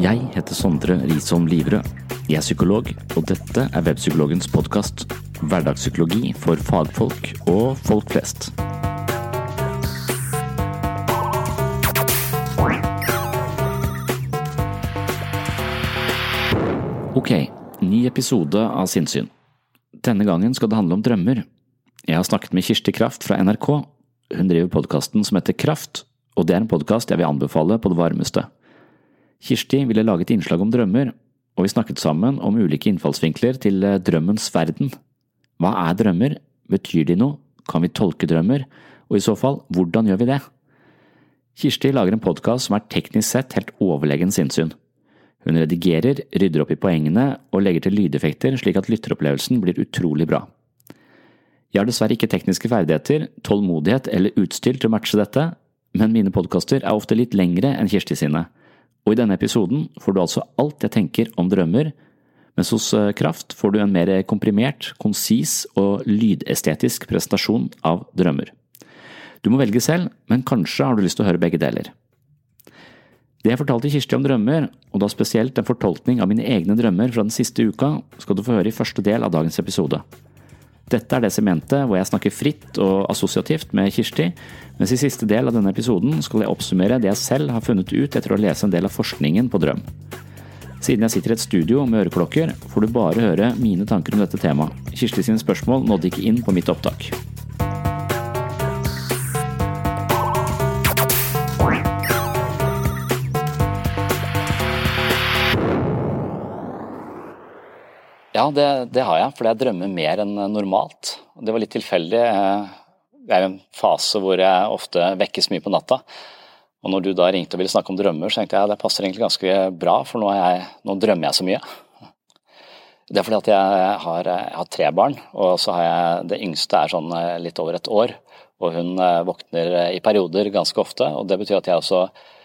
Jeg heter Sondre Risholm Livrød. Jeg er psykolog, og dette er Webpsykologens podkast. Hverdagspsykologi for fagfolk og folk flest. Ok, ny episode av Sinnsyn. Denne gangen skal det handle om drømmer. Jeg har snakket med Kirsti Kraft fra NRK. Hun driver podkasten som heter Kraft, og det er en podkast jeg vil anbefale på det varmeste. Kirsti ville lage et innslag om drømmer, og vi snakket sammen om ulike innfallsvinkler til eh, drømmens verden. Hva er drømmer, betyr de noe, kan vi tolke drømmer, og i så fall, hvordan gjør vi det? Kirsti lager en podkast som er teknisk sett helt overlegen sinnssyn. Hun redigerer, rydder opp i poengene og legger til lydeffekter slik at lytteropplevelsen blir utrolig bra. Jeg har dessverre ikke tekniske ferdigheter, tålmodighet eller utstyr til å matche dette, men mine podkaster er ofte litt lengre enn Kirsti sine og i denne episoden får du altså alt jeg tenker om drømmer, mens hos eh, Kraft får du en mer komprimert, konsis og lydestetisk presentasjon av drømmer. Du må velge selv, men kanskje har du lyst til å høre begge deler. Det jeg fortalte Kirsti om drømmer, og da spesielt en fortolkning av mine egne drømmer fra den siste uka, skal du få høre i første del av dagens episode. Dette er det segmentet hvor jeg snakker fritt og assosiativt med Kirsti, mens i siste del av denne episoden skal jeg oppsummere det jeg selv har funnet ut etter å lese en del av forskningen på drøm. Siden jeg sitter i et studio med øreklokker, får du bare høre mine tanker om dette temaet. Kirsti sine spørsmål nådde ikke inn på mitt opptak. Ja, det, det, har jeg, fordi jeg drømmer mer enn normalt. Det var litt tilfeldig. Det er en fase hvor jeg ofte vekkes mye på natta. Og når du da ringte og ville snakke om drømmer, så tenkte jeg at det passer egentlig ganske bra, for nå, jeg, nå drømmer jeg så mye. Det er fordi at jeg har, jeg har, tre barn, og så har jeg det yngste er sånn eh, litt over et år. Og hun eh, våkner i perioder ganske ofte, og det betyr at jeg også Eh,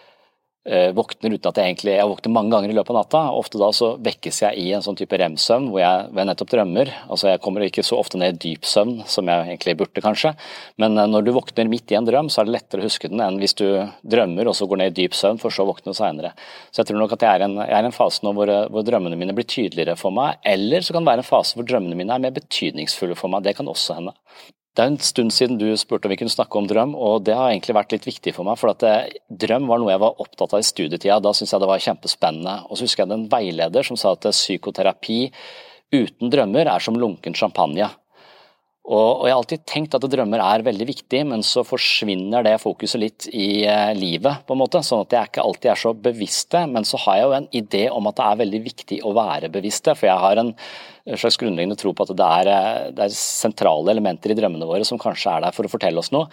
våkner uten at jeg egentlig Jeg våkner mange ganger i løpet av natta. Ofte da så vekkes jeg i en sånn type rem-søvn hvor jeg, hvor jeg nettopp drømmer. Altså Jeg kommer ikke så ofte ned i dyp søvn som jeg egentlig burde, kanskje. Men eh, når du våkner midt i en drøm, så er det lettere å huske den enn hvis du drømmer og så går ned i dyp søvn, for så å våkne seinere. Så jeg tror nok at jeg er en, en, fase nå hvor, hvor, drømmene mine blir tydeligere for meg. Eller så kan det være en fase hvor drømmene mine er mer betydningsfulle for meg. Det kan også hende. Det er en stund siden du spurte om vi kunne snakke om drøm, og det har egentlig vært litt viktig for meg. For det, drøm var noe jeg var opptatt av i studietida. Da syntes jeg det var kjempespennende. Og så husker jeg en veileder som sa at psykoterapi uten drømmer er som lunken champagne. Og, og, jeg har alltid tenkt at drømmer er veldig viktig, men så forsvinner det fokuset litt i eh, livet, på en måte. Sånn at jeg ikke alltid er så bevisste. Men så har jeg jo en idé om at det er veldig viktig å være bevisste. For jeg har en slags grunnleggende tro på at det er, eh, det er sentrale elementer i drømmene våre som kanskje er der for å fortelle oss noe.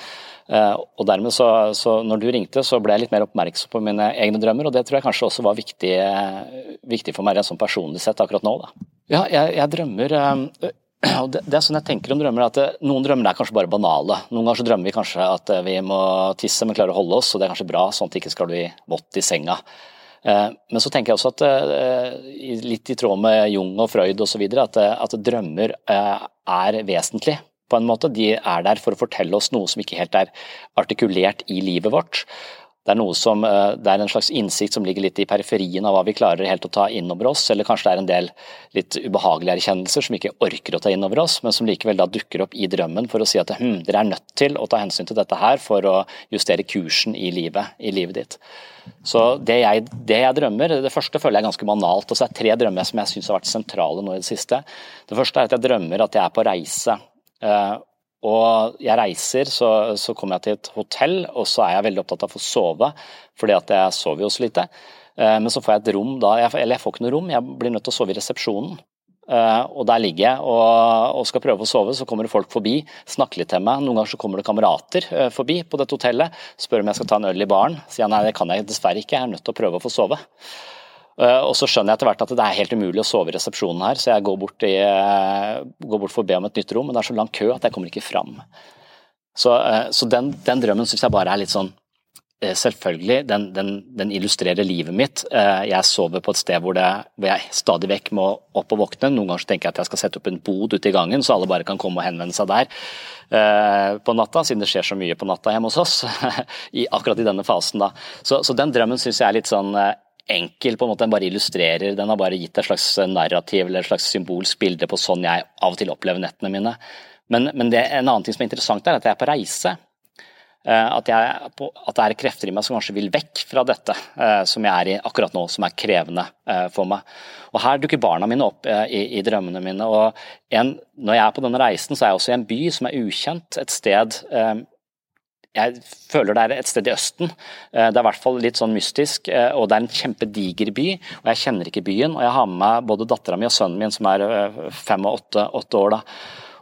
Eh, og dermed så, så når du ringte, så ble jeg litt mer oppmerksom på mine egne drømmer, og det tror jeg kanskje også var viktig, viktig for meg rent sånn personlig sett akkurat nå. Da. Ja, jeg, jeg drømmer det, det, er sånn jeg tenker om drømmer, at det, Noen drømmer er kanskje bare banale. Noen ganger så drømmer vi kanskje at eh, vi må tisse, men klarer å holde oss, og det er kanskje bra, sånn at ikke skal bli vått i senga. Eh, men så tenker jeg også at eh, litt i tråd med Jung og Freud osv. At, at drømmer er vesentlig på en måte. De er der for å fortelle oss noe som ikke helt er artikulert i livet vårt. Det er, som, eh, det er, en slags innsikt som ligger litt i periferien av hva vi klarer helt å ta inn over oss, eller kanskje det er en del litt ubehagelige erkjennelser som vi ikke orker å ta inn over oss, men som likevel da dukker opp i drømmen for å si at hm, dere er nødt til å ta hensyn til dette her for å justere kursen i livet, i livet ditt. Så det jeg, det jeg, drømmer, det første føler jeg er ganske banalt. og så er det tre drømmer som jeg syns har vært sentrale nå i det siste. Det første er at jeg drømmer at jeg er på reise. Og jeg reiser, så, så, kommer jeg til et hotell, og så er jeg veldig opptatt av å få sove, fordi at jeg sover jo så lite. Eh, men så får jeg et rom da, eller jeg får ikke noe rom, jeg blir nødt til å sove i resepsjonen. Eh, og der ligger jeg og, og skal prøve å sove, så kommer det folk forbi, snakker litt til meg. Noen ganger så kommer det kamerater eh, forbi på dette hotellet, spør om jeg skal ta en øl i baren. Sier jeg nei, det kan jeg dessverre ikke, jeg er nødt til å prøve å få sove. Eh, og så skjønner jeg etter hvert at det er helt umulig å sove i resepsjonen her, så jeg går bort, i, eh, går bort for å be om et nytt rom, men det er så lang kø at jeg kommer ikke fram. Så, eh, så den, den, drømmen syns jeg bare er litt sånn Selvfølgelig, den, den, den, illustrerer livet mitt. Jeg sover på et sted hvor, det, hvor, jeg stadig vekk må opp og våkne. Noen ganger tenker jeg at jeg skal sette opp en bod ute i gangen, så alle bare kan komme og henvende seg der på natta, siden det skjer så mye på natta hjemme hos oss. Akkurat i denne fasen, da. Så, så den drømmen syns jeg er litt sånn enkel, på en måte den bare illustrerer. Den har bare gitt et slags narrativ eller et slags symbolsk bilde på sånn jeg av og til opplever nettene mine. Men, men det, en annen ting som er interessant, er at jeg er på reise. Eh, at, jeg, at, det er krefter i meg som kanskje vil vekk fra dette eh, som jeg er i akkurat nå, som er krevende eh, for meg. Og Her dukker barna mine opp i, i drømmene mine. og en, Når jeg er på denne reisen, så er jeg også i en by som er ukjent. Et sted jeg føler det er et sted i Østen. Det er i hvert fall litt sånn mystisk, og det er en kjempediger by. og Jeg kjenner ikke byen, og jeg har med meg både dattera mi og sønnen min, som er fem og åtte, åtte år. da.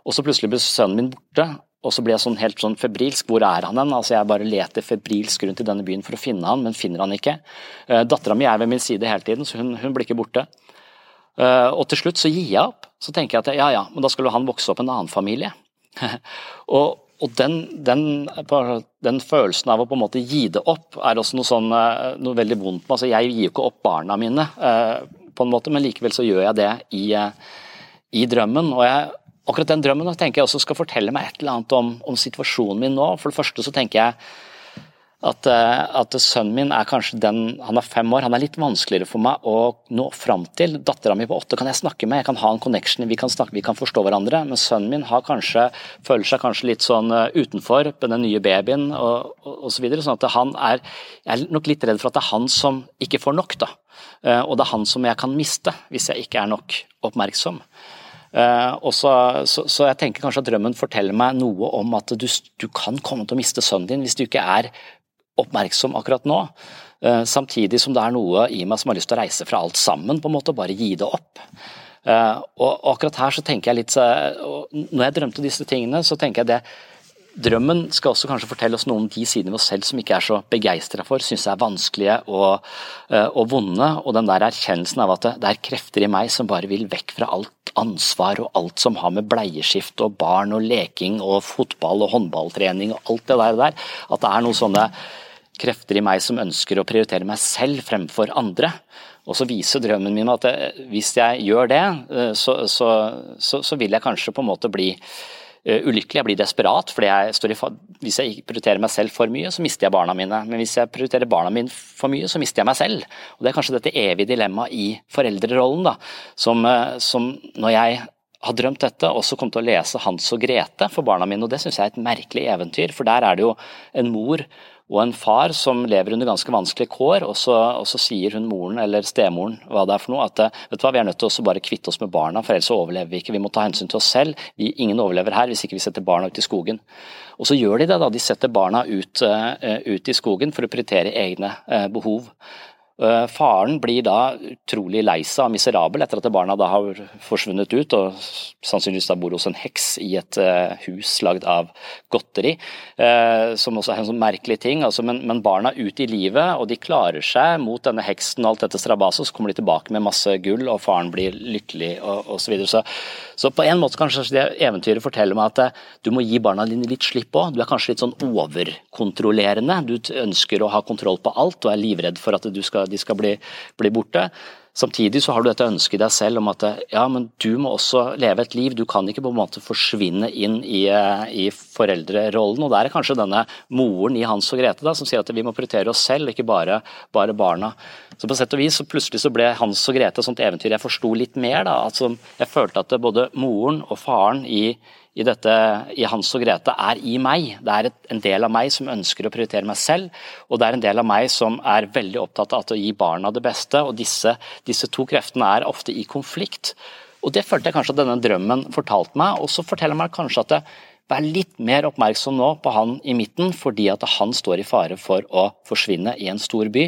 Og så plutselig blir sønnen min borte, og så blir jeg sånn helt sånn febrilsk. Hvor er han hen? Altså Jeg bare leter febrilsk rundt i denne byen for å finne han, men finner han ikke. Dattera mi er ved min side hele tiden, så hun, hun blir ikke borte. Og til slutt så gir jeg opp. Så tenker jeg at ja ja, men da skal jo han vokse opp en annen familie. og, og den, den, den, følelsen av å på en måte gi det opp, er også noe, sånn, eh, noe veldig vondt med. Altså, jeg gir jo ikke opp barna mine, uh, på en måte, men likevel så gjør jeg det i, i drømmen. og jeg akkurat den drømmen tenker jeg også skal fortelle meg et eller annet om, om situasjonen min nå. For det første så tenker jeg at, eh, at, sønnen min er kanskje den Han er fem år, han er litt vanskeligere for meg å nå fram til. Dattera mi på åtte kan jeg snakke med, jeg kan ha en connection, vi kan, snakke, vi kan forstå hverandre. Men sønnen min har kanskje, føler seg kanskje litt sånn eh, utenfor med den nye babyen og, og så videre. Sånn at han er Jeg er nok litt redd for at det er han som ikke får nok, da. Eh, og det er han som jeg kan miste hvis jeg ikke er nok oppmerksom. Uh, så, så, så, jeg tenker kanskje at drømmen forteller meg noe om at du, du, kan komme til å miste sønnen din hvis du ikke er oppmerksom akkurat nå. Uh, samtidig som det er noe i meg som har lyst til å reise fra alt sammen, på en måte, og bare gi det opp. Uh, og, akkurat her så tenker jeg litt Når jeg drømte disse tingene, så tenker jeg det Drømmen skal også kanskje fortelle oss noen om de sidene ved oss selv som ikke er så begeistra for, syns er vanskelige og, og, vonde. Og den der erkjennelsen av at det, er krefter i meg som bare vil vekk fra alt ansvar og alt som har med bleieskift og barn og leking og fotball og håndballtrening og alt det der, at det er noen sånne krefter i meg som ønsker å prioritere meg selv fremfor andre. Og så viser drømmen min at eh, hvis jeg gjør det, eh, så, så, så, så vil jeg kanskje på en måte bli eh, ulykkelig, jeg blir desperat. fordi jeg i, Hvis jeg prioriterer meg selv for mye, så mister jeg barna mine. Men hvis jeg prioriterer barna mine for mye, så mister jeg meg selv. Og Det er kanskje dette evige dilemmaet i foreldrerollen, da, som, som når jeg har drømt dette, også kom til å lese Hans og Grete for barna mine. og Det syns jeg er et merkelig eventyr, for der er det jo en mor og en far som lever under ganske vanskelige kår, og så, og så, sier hun moren eller stemoren hva det er for noe, at vet du hva, vi er nødt til å bare kvitte oss med barna, for ellers overlever vi ikke. Vi må ta hensyn til oss selv. Vi, ingen overlever her hvis ikke vi setter barna ut i skogen. Og så gjør de det, da. De setter barna ut, uh, ut i skogen for å prioritere egne behov. Eh, faren blir da utrolig lei seg og miserabel etter at barna da har forsvunnet ut og sannsynligvis da bor hos en heks i et eh, hus lagd av godteri, eh, som også er en sånn merkelig ting. Altså, men, men, barna ut i livet, og de klarer seg mot denne heksen og alt dette strabaset, så kommer de tilbake med masse gull, og faren blir lykkelig og osv. Så, videre. så Så på en måte kanskje det eventyret forteller meg at du må gi barna dine litt slipp òg. Du er kanskje litt sånn overkontrollerende. Du ønsker å ha kontroll på alt og er livredd for at du skal de skal bli, bli borte. Samtidig så har du dette ønsket i deg selv om at ja, men du må også leve et liv. Du kan ikke på en måte forsvinne inn i, i foreldrerollen. og Der er kanskje denne moren i Hans og Grete da, som sier at vi må prioritere oss selv, ikke bare, bare barna. Så på sett og vis så plutselig så ble Hans og Grete et sånt eventyr jeg forsto litt mer. da, altså Jeg følte at både moren og faren i i, dette, i Hans og Grete er i meg. Det er en del av meg som ønsker å prioritere meg selv, og det er en del av meg som er veldig opptatt av å gi barna det beste. og Disse, disse to kreftene er ofte i konflikt. Og Det følte jeg kanskje at denne drømmen fortalte meg, og så forteller meg kanskje at jeg Vær litt mer oppmerksom nå på han i midten, fordi at han står i fare for å forsvinne i en stor by.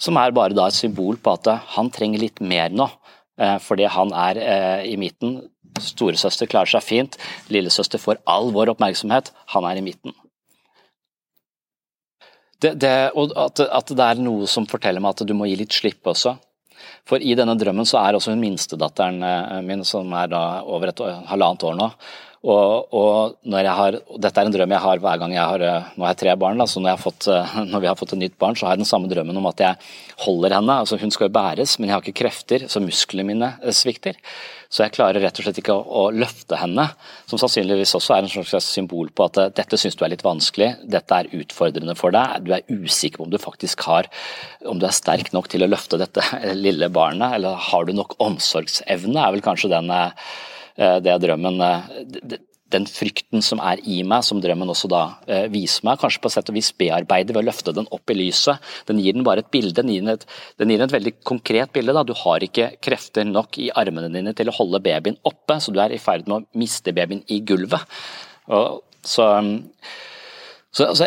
Som er bare da et symbol på at han trenger litt mer nå, eh, fordi han er eh, i midten. Storesøster klarer seg fint, lillesøster får all vår oppmerksomhet, han er i midten. Det, det, og at, at, det er noe som forteller meg at du må gi litt slipp også. For i denne drømmen så er også hun minstedatteren eh, min, som er da over et halvannet år nå, Og, og, når jeg har, og dette er en drøm jeg har hver gang jeg har Nå har jeg tre barn, da, så når, jeg har fått, når vi har fått et nytt barn, så har jeg den samme drømmen om at jeg holder henne. altså Hun skal jo bæres, men jeg har ikke krefter, så musklene mine svikter. Så jeg klarer rett og slett ikke å, å løfte henne, som sannsynligvis også er en slags symbol på at dette syns du er litt vanskelig, dette er utfordrende for deg, du er usikker på om du faktisk har om du er sterk nok til å løfte dette lille barnet, eller har du nok omsorgsevne, er vel kanskje den eh, er drømmen eh, den frykten som er i meg, som drømmen også da eh, viser meg, kanskje på sett og vis bearbeider ved å løfte den opp i lyset. Den gir den bare et bilde, den gir den et, den gir den et veldig konkret bilde. Da. Du har ikke krefter nok i armene dine til å holde babyen oppe, så du er i ferd med å miste babyen i gulvet. Og, så, så altså,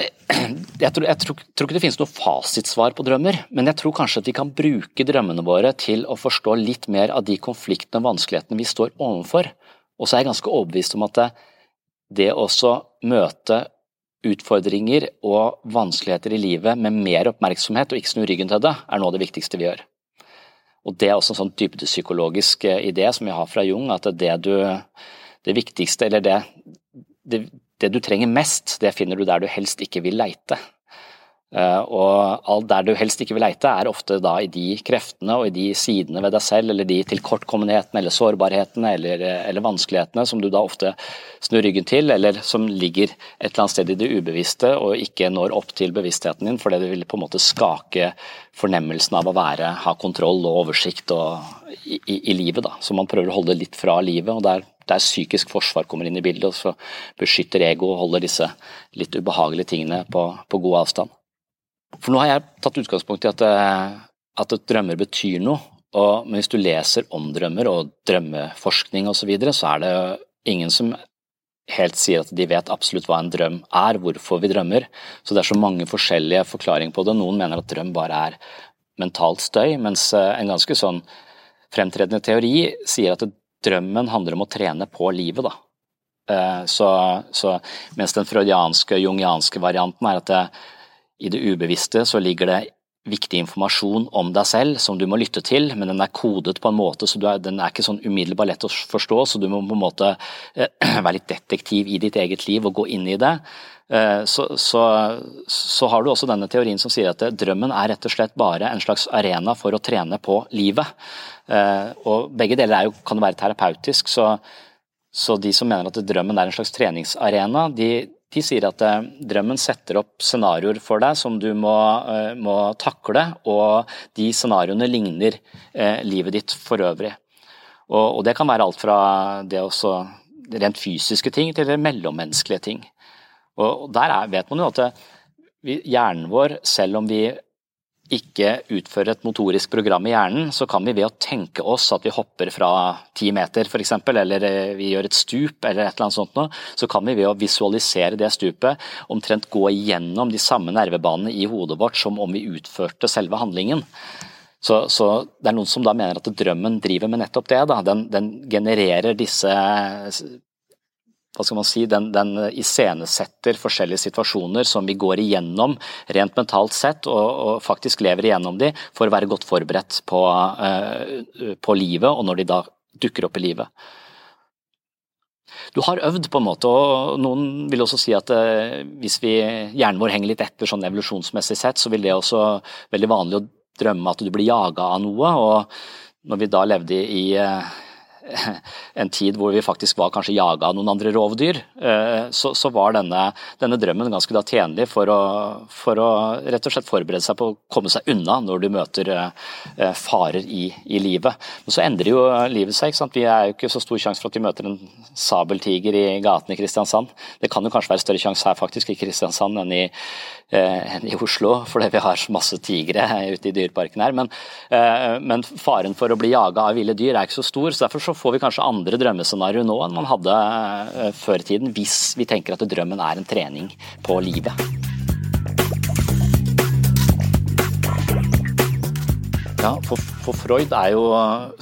jeg, tror, jeg tror, ikke det finnes noe fasitsvar på drømmer, men jeg tror kanskje at vi kan bruke drømmene våre til å forstå litt mer av de konfliktene og vanskelighetene vi står overfor. Og så er jeg ganske overbevist om at det, det å møte utfordringer og vanskeligheter i livet med mer oppmerksomhet og ikke snu ryggen til det, er noe av det viktigste vi gjør. Og Det er også en sånn dybdepsykologisk eh, idé som vi har fra Jung, at det, du, det viktigste, eller det, det, det du trenger mest, det finner du der du helst ikke vil leite. Eh, og alt der du helst ikke vil leite, er ofte da i de kreftene og i de sidene ved deg selv, eller de tilkortkommenhetene eller sårbarhetene eller, eller, vanskelighetene som du da ofte snur ryggen til, eller som ligger et eller annet sted i det ubevisste og ikke når opp til bevisstheten din, fordi det vil på en måte skake fornemmelsen av å være, ha kontroll og oversikt og, i, i, i, livet. da, Så man prøver å holde litt fra livet. og der der psykisk forsvar kommer inn i bildet, og så beskytter ego og holder disse litt ubehagelige tingene på, på god avstand. For nå har jeg tatt utgangspunkt i at, eh, at drømmer betyr noe. Og, men hvis du leser om drømmer og drømmeforskning osv., så, videre, så er det ingen som helt sier at de vet absolutt hva en drøm er, hvorfor vi drømmer. Så det er så mange forskjellige forklaringer på det. Noen mener at drøm bare er mentalt støy, mens eh, en ganske sånn fremtredende teori sier at drømmen handler om å trene på livet. da. Eh, så, så mens den freudianske, jungianske varianten er at det, i det ubevisste så ligger det viktig informasjon om deg selv som du må lytte til, men den er kodet på en måte så er, den er ikke sånn umiddelbart lett å forstå, så du må på en måte eh, være litt detektiv i ditt eget liv og gå inn i det. Eh, så, så, så, har du også denne teorien som sier at drømmen er rett og slett bare en slags arena for å trene på livet. Eh, og Begge deler jo, kan være terapeutisk, så, så de som mener at drømmen er en slags treningsarena, de, de sier at eh, drømmen setter opp scenarioer for deg som du må, eh, må takle, og de scenarioene ligner livet ditt for øvrig. Og, og det kan være alt fra det også, rent fysiske ting til det mellommenneskelige ting. Og Der er, vet man jo at det, hjernen vår, selv om vi ikke utfører et motorisk program i hjernen, så kan vi ved å tenke oss at vi hopper fra ti meter f.eks., eller eh, vi gjør et stup, eller et eller annet sånt noe, så kan vi ved å visualisere det stupet omtrent gå igjennom de samme nervebanene i hodet vårt som om vi utførte selve handlingen. Så, så, Det er noen som da mener at drømmen driver med nettopp det. Da. Den, den genererer disse hva skal man si, den, den iscenesetter forskjellige situasjoner som vi går igjennom rent mentalt sett, og, og faktisk lever igjennom de for å være godt forberedt på, uh, på livet, og når de da dukker opp i livet. Du har øvd, på en måte, og noen vil også si at uh, hvis vi, hjernen vår henger litt etter sånn evolusjonsmessig sett, så vil det også veldig vanlig å drømme at du blir jaga av noe. og når vi da levde i, uh, en tid hvor vi faktisk var kanskje jaga noen andre rovdyr, eh, så, så var denne, denne, drømmen ganske da tjenlig for å, for å, rett og slett forberede seg på å komme seg unna når du møter eh, farer i, i livet. Men så endrer jo livet seg. ikke sant? Vi er jo ikke så stor sjanse for at vi møter en sabeltiger i gaten i Kristiansand. Det kan jo kanskje være større sjanse her faktisk i Kristiansand enn i, enn i Oslo, fordi vi har masse tigre ute i dyreparken her. Men, men faren for å bli jaga av ville dyr er ikke så stor, så derfor så får vi kanskje andre drømmescenarioer nå enn man hadde eh, før i tiden, hvis vi tenker at drømmen er en trening på livet. Ja, for, for, Freud jo,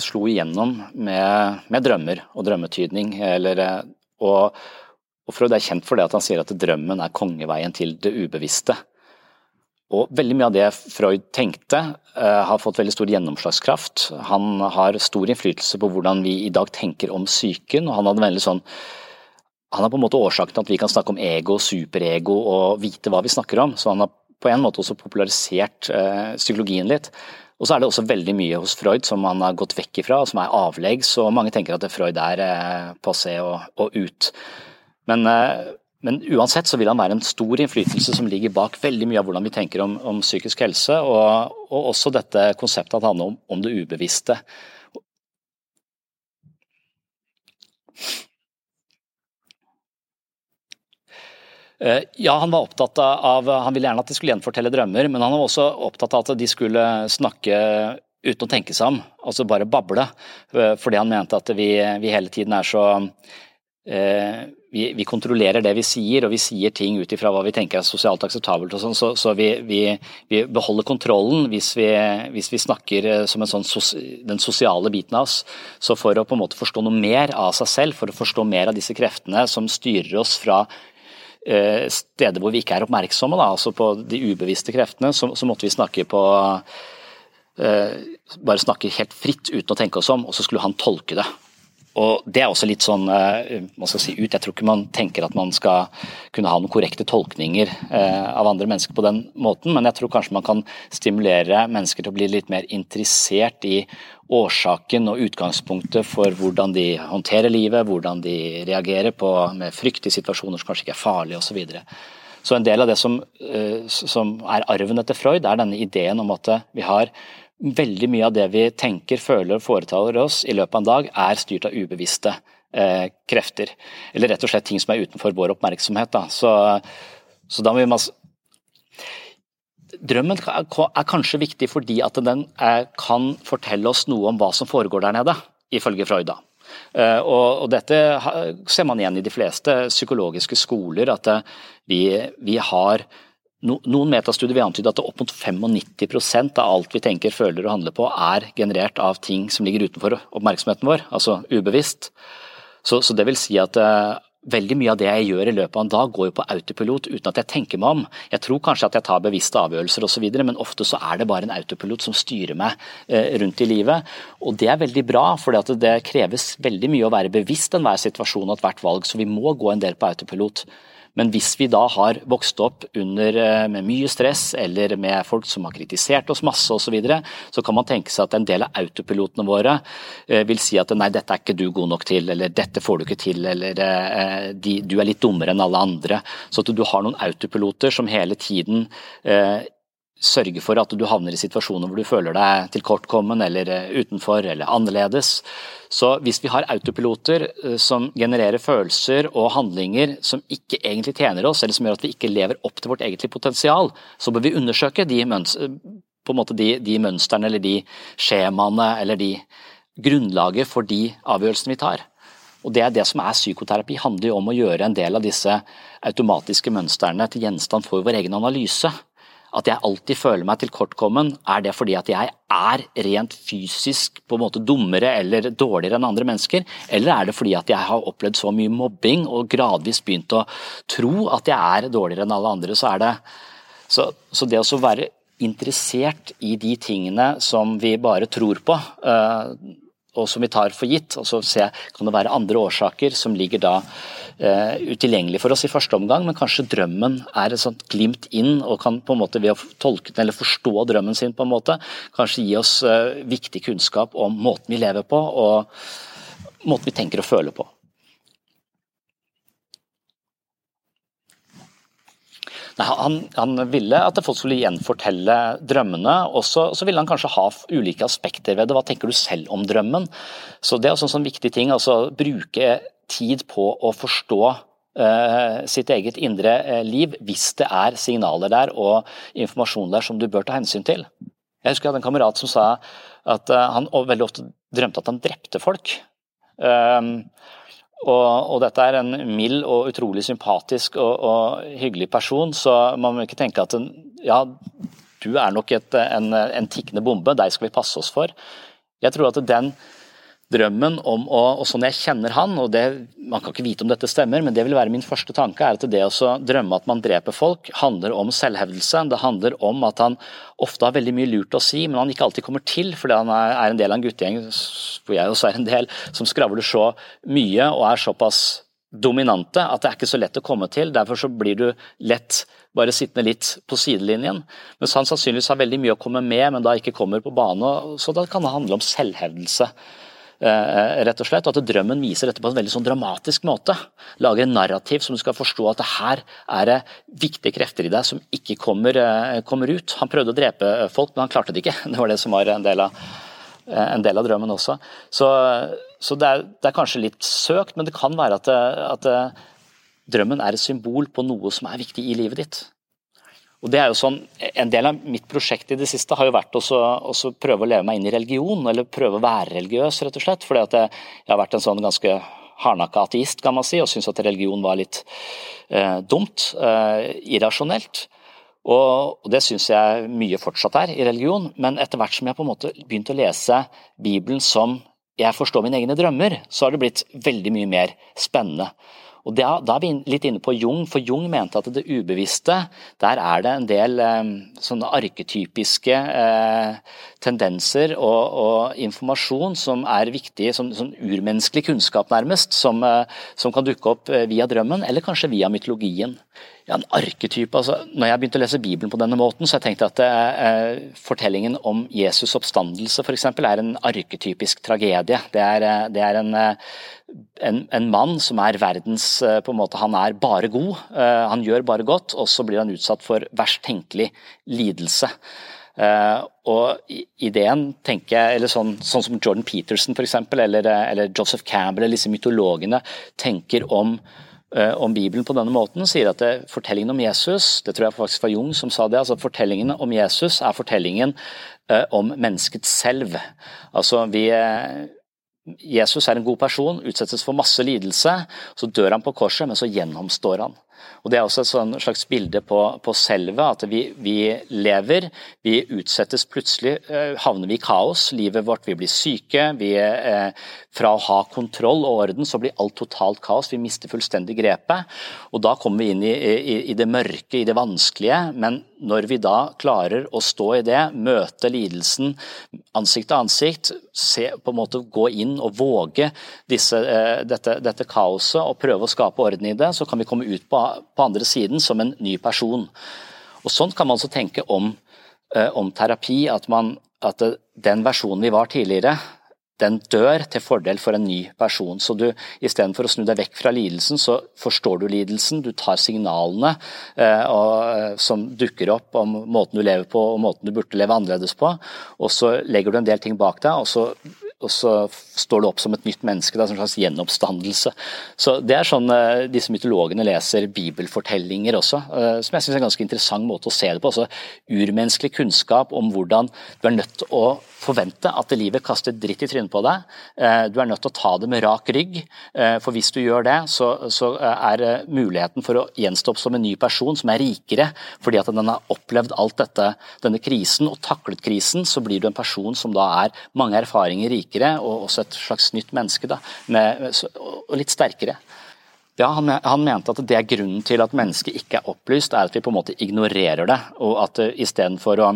slo igjennom med, med drømmer og drømmetydning. Eller, eh, og, og, Freud er kjent for det at han sier at drømmen er kongeveien til det ubevisste. Og veldig mye av det Freud tenkte, uh, har fått veldig stor gjennomslagskraft. Han har stor innflytelse på hvordan vi i dag tenker om psyken, han hadde veldig sånn han er på en måte årsaken til at vi kan snakke om ego, superego og vite hva vi snakker om. Så han har på en måte også popularisert uh, psykologien litt. Og så er det også veldig mye hos Freud som han har gått vekk ifra, og som er avleggs, og mange tenker at Freud er eh, passé og, og ut. Men, eh, men, uansett så vil han være en stor innflytelse som ligger bak veldig mye av hvordan vi tenker om, om psykisk helse, og, og, også dette konseptet at det handler om, om det ubevisste. Eh, ja, han var opptatt av Han ville gjerne at de skulle gjenfortelle drømmer, men han var også opptatt av at de skulle snakke uten å tenke seg om, altså bare bable. Eh, fordi han mente at vi, vi hele tiden er så eh, vi, vi, kontrollerer det vi sier, og vi sier ting ut ifra hva vi tenker er sosialt akseptabelt. og sånn, Så, så vi, vi, vi, beholder kontrollen hvis vi, hvis snakker som en sånn sos, den sosiale biten av oss. Så for å på en måte forstå noe mer av seg selv, for å forstå mer av disse kreftene som styrer oss fra Eh, steder hvor vi ikke er oppmerksomme, da, altså på de ubevisste kreftene, så, så måtte vi snakke på eh, Bare snakke helt fritt uten å tenke oss om, og så skulle han tolke det. Og Det er også litt sånn eh, man skal si ut, Jeg tror ikke man tenker at man skal kunne ha noen korrekte tolkninger eh, av andre mennesker på den måten, men jeg tror kanskje man kan stimulere mennesker til å bli litt mer interessert i årsaken og utgangspunktet for hvordan de håndterer livet, hvordan de reagerer på med frykt i situasjoner som kanskje ikke er farlige osv. Så, videre. så en del av det som, eh, som er arven etter Freud, er denne ideen om at vi har veldig mye av det vi tenker, føler og foretar oss i løpet av en dag, er styrt av ubevisste eh, krefter. Eller rett og slett ting som er utenfor vår oppmerksomhet. Da. Så, så da må vi Drømmen er kanskje viktig fordi at den er, eh, kan fortelle oss noe om hva som foregår der nede, ifølge Freud. da. Uh, og, Dette ser man igjen i de fleste psykologiske skoler, at uh, vi, vi, har noen metastudier vil antyde at opp mot 95% av alt vi tenker, føler og handler på, er generert av ting som ligger utenfor oppmerksomheten vår, altså ubevisst. Så, så det vil si at uh, veldig mye av det jeg gjør i løpet av en dag, går jo på autopilot uten at jeg tenker meg om. Jeg tror kanskje at jeg tar bevisste avgjørelser osv., men ofte så er det bare en autopilot som styrer meg uh, rundt i livet. Og det er veldig bra, for det kreves veldig mye å være bevisst enhver situasjon og ethvert valg, så vi må gå en del på autopilot. Men hvis vi da har vokst opp under, eh, med mye stress eller med folk som har kritisert oss masse osv., så, videre, så kan man tenke seg at en del av autopilotene våre eh, vil si at nei, dette er ikke du god nok til, eller dette får du ikke til, eller eh, du er litt dummere enn alle andre. Så at du har noen autopiloter som hele tiden sørge for at du havner i situasjoner hvor du føler deg tilkortkommen eller eh, utenfor eller annerledes. Så hvis vi har autopiloter eh, som genererer følelser og handlinger som ikke egentlig tjener oss, eller som gjør at vi ikke lever opp til vårt egentlige potensial, så bør vi undersøke de, måte de, de mønstrene eller de skjemaene eller de grunnlaget for de avgjørelsene vi tar. Og Det er det som er psykoterapi, handler jo om å gjøre en del av disse automatiske mønstrene til gjenstand for vår egen analyse at jeg alltid føler meg tilkortkommen, er det fordi at jeg er rent fysisk på en måte dummere eller dårligere enn andre mennesker, eller er det fordi at jeg har opplevd så mye mobbing og gradvis begynt å tro at jeg er dårligere enn alle andre, så det Så, så det å være interessert i de tingene som vi bare tror på, uh, og som vi tar for gitt, og så se kan det være andre årsaker som ligger da uh, utilgjengelig for oss i første omgang, men kanskje drømmen er et sånt glimt inn og kan på en måte ved å tolke den eller forstå drømmen sin på en måte, kanskje gi oss uh, viktig kunnskap om måten vi lever på og måten vi tenker og føler på. Han, han, ville at folk skulle gjenfortelle drømmene, og så, ville han kanskje ha ulike aspekter ved det. Hva tenker du selv om drømmen? Så Det er også en sånn viktig ting. altså Bruke tid på å forstå uh, sitt eget indre uh, liv, hvis det er signaler der og informasjon der som du bør ta hensyn til. Jeg husker jeg hadde en kamerat som sa at uh, han veldig ofte drømte at han drepte folk. Uh, og, og, dette er en mild og utrolig sympatisk og, og, hyggelig person, så man må ikke tenke at en, ja, du er nok et, en, en tikkende bombe, deg skal vi passe oss for. Jeg tror at den drømmen om å Og sånn jeg kjenner han, og det, man kan ikke vite om dette stemmer, men det vil være min første tanke, er at det å drømme at man dreper folk, handler om selvhevdelse. Det handler om at han ofte har veldig mye lurt å si, men han ikke alltid kommer til, fordi han er en del av en guttegjeng hvor jeg også er en del, som skravler så mye og er såpass dominante at det er ikke så lett å komme til. Derfor så blir du lett bare sittende litt på sidelinjen. Mens han sannsynligvis har veldig mye å komme med, men da ikke kommer på bane. Så da kan det handle om selvhevdelse. Eh, rett og slett, At drømmen viser dette på en veldig sånn dramatisk måte. Lager en narrativ som du skal forstå at det her er det viktige krefter i deg som ikke kommer, eh, kommer ut. Han prøvde å drepe folk, men han klarte det ikke. Det var det som var en del av Eh, en del av drømmen også. Så, så det, er, det, er, kanskje litt søkt, men det kan være at, at, drømmen er et symbol på noe som er viktig i livet ditt. Og det er jo sånn, En del av mitt prosjekt i det siste har jo vært å prøve å leve meg inn i religion, eller prøve å være religiøs, rett og slett. Fordi at jeg, jeg har vært en sånn ganske hardnakka ateist, kan man si, og syntes at religion var litt eh, dumt, eh, irrasjonelt. Og, det syns jeg mye fortsatt er i religion, men etter hvert som jeg på en måte begynte å lese Bibelen som jeg forstår mine egne drømmer, så har det blitt veldig mye mer spennende. Og Da, da er vi litt inne på Jung, for Jung mente at det ubevisste, der er det en del eh, sånne arketypiske eh, tendenser og, og, informasjon som er viktig, som, som urmenneskelig kunnskap nærmest, som, eh, som kan dukke opp eh, via drømmen, eller kanskje via mytologien ja, en arketype. Altså, når jeg begynte å lese Bibelen på denne måten, så jeg tenkte at eh, fortellingen om Jesus' oppstandelse f.eks. er en arketypisk tragedie. Det er, eh, det er en, eh, en, en, mann som er verdens eh, på en måte, Han er bare god, eh, han gjør bare godt, og så blir han utsatt for verst tenkelig lidelse. Uh, og ideen, tenker jeg, eller sånn, sånn som Jordan Peterson for eksempel, eller, eller Joseph Campbell, eller disse mytologene tenker om Eh, om Bibelen på denne måten, sier at det, fortellingen om Jesus det tror jeg faktisk var Jung som sa det, altså fortellingen om Jesus er fortellingen eh, om mennesket selv. Altså vi, eh, Jesus er en god person, utsettes for masse lidelse. Så dør han på korset, men så gjennomstår han. Og Det er også et sånn slags bilde på, på selve, at vi, vi, lever, vi utsettes plutselig, eh, havner vi i kaos. Livet vårt, vi blir syke. Vi, eh, fra å ha kontroll og orden, så blir alt totalt kaos. Vi mister fullstendig grepet. Og Da kommer vi inn i, i, i det mørke, i det vanskelige. Men når vi da klarer å stå i det, møte lidelsen ansikt til ansikt, se, på en måte gå inn og våge disse, eh, dette, dette kaoset og prøve å skape orden i det, så kan vi komme ut på på andre siden som en ny person. Og Sånn kan man også tenke om, eh, om terapi, at, man, at den versjonen vi var tidligere, den dør til fordel for en ny person. Så du istedenfor å snu deg vekk fra lidelsen, så forstår du lidelsen, du tar signalene eh, og, eh, som dukker opp om måten du lever på og måten du burde leve annerledes på, og så legger du en del ting bak deg, og så og så står du opp som et nytt menneske. Det er en slags gjenoppstandelse. Så Det er sånn uh, disse mytologene leser bibelfortellinger også, uh, som jeg syns er en ganske interessant måte å se det på. Altså Urmenneskelig kunnskap om hvordan du er nødt til å forvente at livet kaster dritt i trynet på deg. Uh, du er nødt til å ta det med rak rygg, for hvis du gjør det, så, så er muligheten for å gjenstå opp som en ny person som er rikere, fordi at den har opplevd alt dette, denne krisen og taklet krisen, så blir du en person som da er mange erfaringer rikere rikere og også et slags nytt menneske. Da, med, og litt sterkere. Ja, han, han, mente at det er grunnen til at mennesket ikke er opplyst, er at vi på en måte ignorerer det. Og at istedenfor å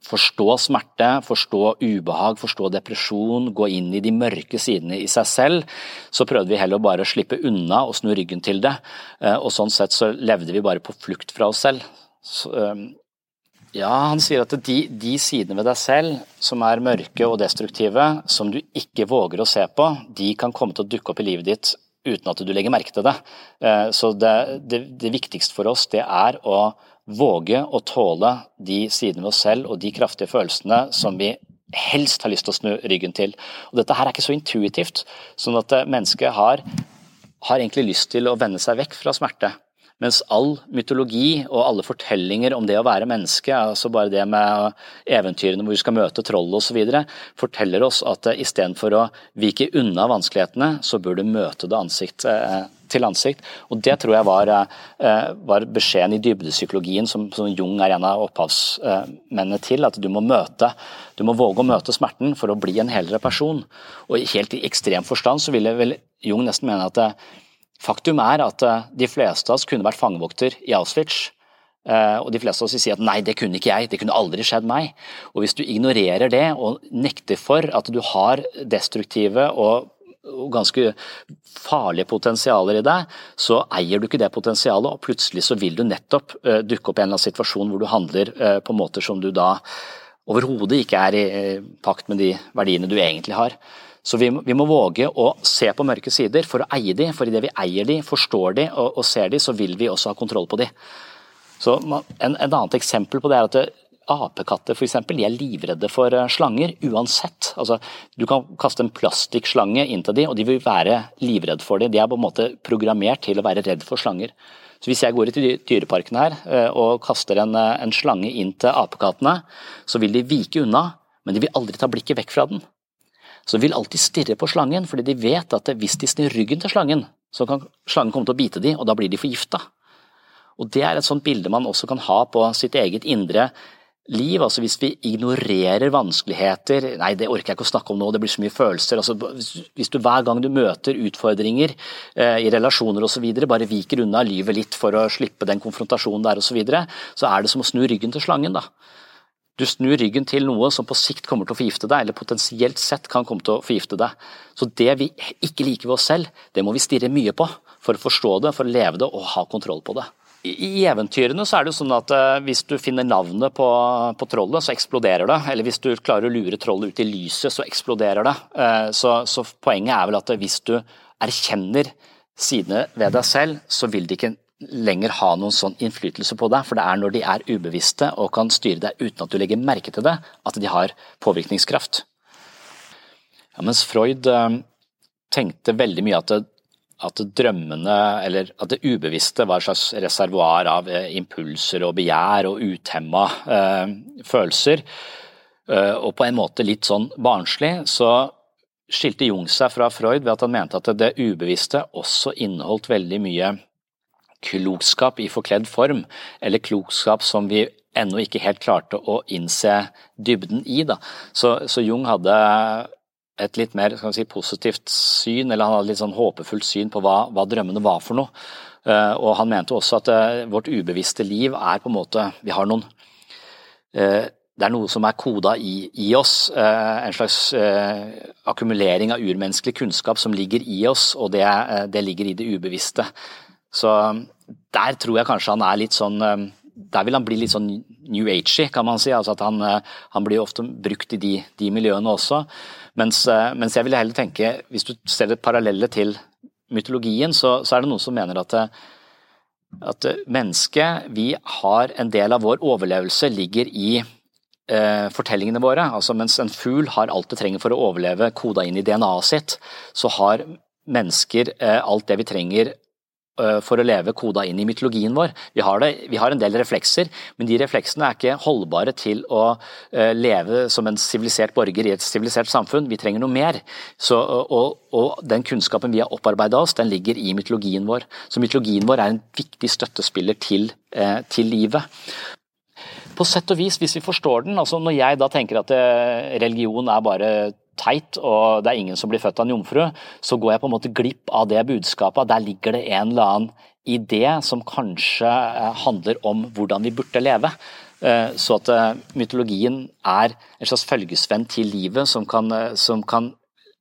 forstå smerte, forstå ubehag, forstå depresjon, gå inn i de mørke sidene i seg selv, så prøvde vi heller bare å slippe unna og snu ryggen til det. Eh, og sånn sett så levde vi bare på flukt fra oss selv. Så, eh, ja, han sier at de, de, sidene ved deg selv som er mørke og destruktive, som du ikke våger å se på, de kan komme til å dukke opp i livet ditt uten at du legger merke til det. Eh, så det, det, det viktigste for oss det er å våge å tåle de sidene ved oss selv og de kraftige følelsene som vi helst har lyst til å snu ryggen til. Og Dette her er ikke så intuitivt, sånn at mennesket har, har egentlig lyst til å vende seg vekk fra smerte. Mens all mytologi og alle fortellinger om det å være menneske, altså bare det med eventyrene hvor vi skal møte troll osv., forteller oss at istedenfor å vike unna vanskelighetene, så bør du møte det ansikt eh, til ansikt. Og Det tror jeg var, eh, var beskjeden i dybdepsykologien som, som, Jung er en av opphavsmennene til. At du må møte, du må våge å møte smerten for å bli en helere person. Og helt i ekstrem forstand så ville vel Jung nesten mene at Faktum er at eh, de fleste av oss kunne vært fangevokter i Auschwitz. Eh, og de fleste av oss vil si at nei, det kunne ikke jeg, det kunne aldri skjedd meg. Og hvis du ignorerer det og nekter for at du har destruktive og ganske farlige potensialer i deg, så eier du ikke det potensialet, og plutselig så vil du nettopp uh, dukke opp i en eller annen situasjon hvor du handler på måter som du da overhodet ikke er i pakt med de verdiene du egentlig har. Så vi må, vi må, våge å se på mørke sider for å eie de, for idet vi eier de, forstår de og, og, ser de, så vil vi også ha kontroll på de. Så en, en annet eksempel på det er at det, apekatter for eksempel, de er livredde for eh, slanger uansett. Altså, du kan kaste en plastikkslange inn til de, og de vil være livredde for det. De er på en måte programmert til å være redd for slanger. Så Hvis jeg går ut i dyreparken her eh, og kaster en, eh, en slange inn til apekattene, så vil de vike unna, men de vil aldri ta blikket vekk fra den. Så vil alltid stirre på slangen, fordi de vet at hvis de snur ryggen til slangen, så kan slangen komme til å bite dem, og da blir de forgifta. Og Det er et sånt bilde man også kan ha på sitt eget indre liv. altså Hvis vi ignorerer vanskeligheter Nei, det orker jeg ikke å snakke om nå, det blir så mye følelser. altså Hvis du hver gang du møter utfordringer eh, i relasjoner osv. bare viker unna livet litt for å slippe den konfrontasjonen der osv., så, videre, så er det som å snu ryggen til slangen. da. Du snur ryggen til noe som på sikt kommer til å forgifte deg, eller potensielt sett kan komme til å forgifte deg. Så det vi ikke liker ved oss selv, det må vi stirre mye på for å forstå det, for å leve det og ha kontroll på det. I eventyrene så er det jo sånn at eh, hvis du finner navnet på, på, trollet, så eksploderer det. Eller hvis du klarer å lure trollet ut i lyset, så eksploderer det. Eh, så, så poenget er vel at hvis du erkjenner sidene ved deg selv, så vil det ikke lenger ha noen sånn innflytelse på deg. For det er når de er ubevisste og kan styre deg uten at du legger merke til det, at de har påvirkningskraft. Ja, mens Freud eh, tenkte veldig mye at det, at drømmene, eller at det ubevisste var et slags reservoar av eh, impulser og begjær og utemma eh, følelser, eh, og på en måte litt sånn barnslig, så skilte Jung seg fra Freud ved at han mente at det ubevisste også inneholdt veldig mye klokskap i forkledd form, eller klokskap som vi ennå ikke helt klarte å innse dybden i. Så, så Jung hadde et litt mer si, positivt syn, eller han hadde litt sånn håpefullt syn på hva, hva drømmene var for noe. Uh, og han mente også at uh, vårt ubevisste liv er på en måte Vi har noen uh, Det er noe som er koda i, i oss. en slags akkumulering av urmenneskelig kunnskap som ligger i oss, og det, det, ligger i det ubevisste. Så der tror jeg kanskje han er litt sånn der vil han bli litt sånn new agey, kan man si. Altså at han, han blir ofte brukt i de, de miljøene også. Mens, eh, mens, jeg vil heller tenke, hvis du ser det parallelle til mytologien, så, så, er det noen som mener at, at mennesket, vi har en del av vår overlevelse ligger i eh, fortellingene våre. Altså Mens en fugl har alt det trenger for å overleve koda inn i DNA-et sitt, så har mennesker eh, alt det vi trenger for å leve koda inn i mytologien vår. Vi har, det, vi har, en del reflekser, men de refleksene er ikke holdbare til å eh, leve som en sivilisert borger i et sivilisert samfunn. Vi trenger noe mer. Så, og, og, den kunnskapen vi har opparbeida oss, den ligger i mytologien vår. Så mytologien vår er en viktig støttespiller til, eh, til livet. På sett og vis, hvis vi forstår den, altså når jeg da tenker at religion er bare teit og det er ingen som blir født av en jomfru, så går jeg på en måte glipp av det budskapet. Der ligger det en eller annen idé som kanskje eh, handler om hvordan vi burde leve. Eh, så at eh, mytologien er en slags følgesvenn til livet som kan, som kan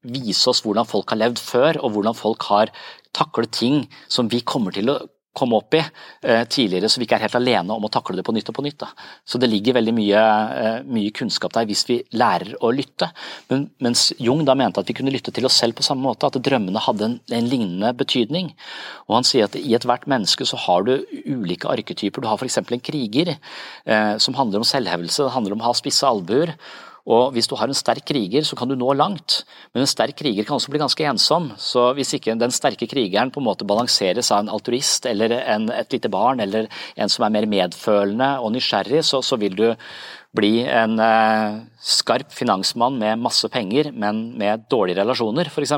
vise oss hvordan folk har levd før, og hvordan folk har taklet ting som vi kommer til å kom opp i eh, tidligere, så vi ikke er helt alene om å takle det på nytt og på nytt. Da. Så det ligger veldig mye, eh, mye, kunnskap der hvis vi lærer å lytte. Men, mens Jung da mente at vi kunne lytte til oss selv på samme måte, at drømmene hadde en, en lignende betydning. Og han sier at i ethvert menneske så har du ulike arketyper. Du har f.eks. en kriger eh, som handler om selvhevelse, det handler om å ha spisse albuer. Og Hvis du har en sterk kriger, så kan du nå langt, men en sterk kriger kan også bli ganske ensom. Så Hvis ikke den sterke krigeren på en måte balanseres av en altruist eller en, et lite barn eller en som er mer medfølende og nysgjerrig, så, så vil du bli en eh, skarp finansmann med masse penger, men med dårlige relasjoner, f.eks.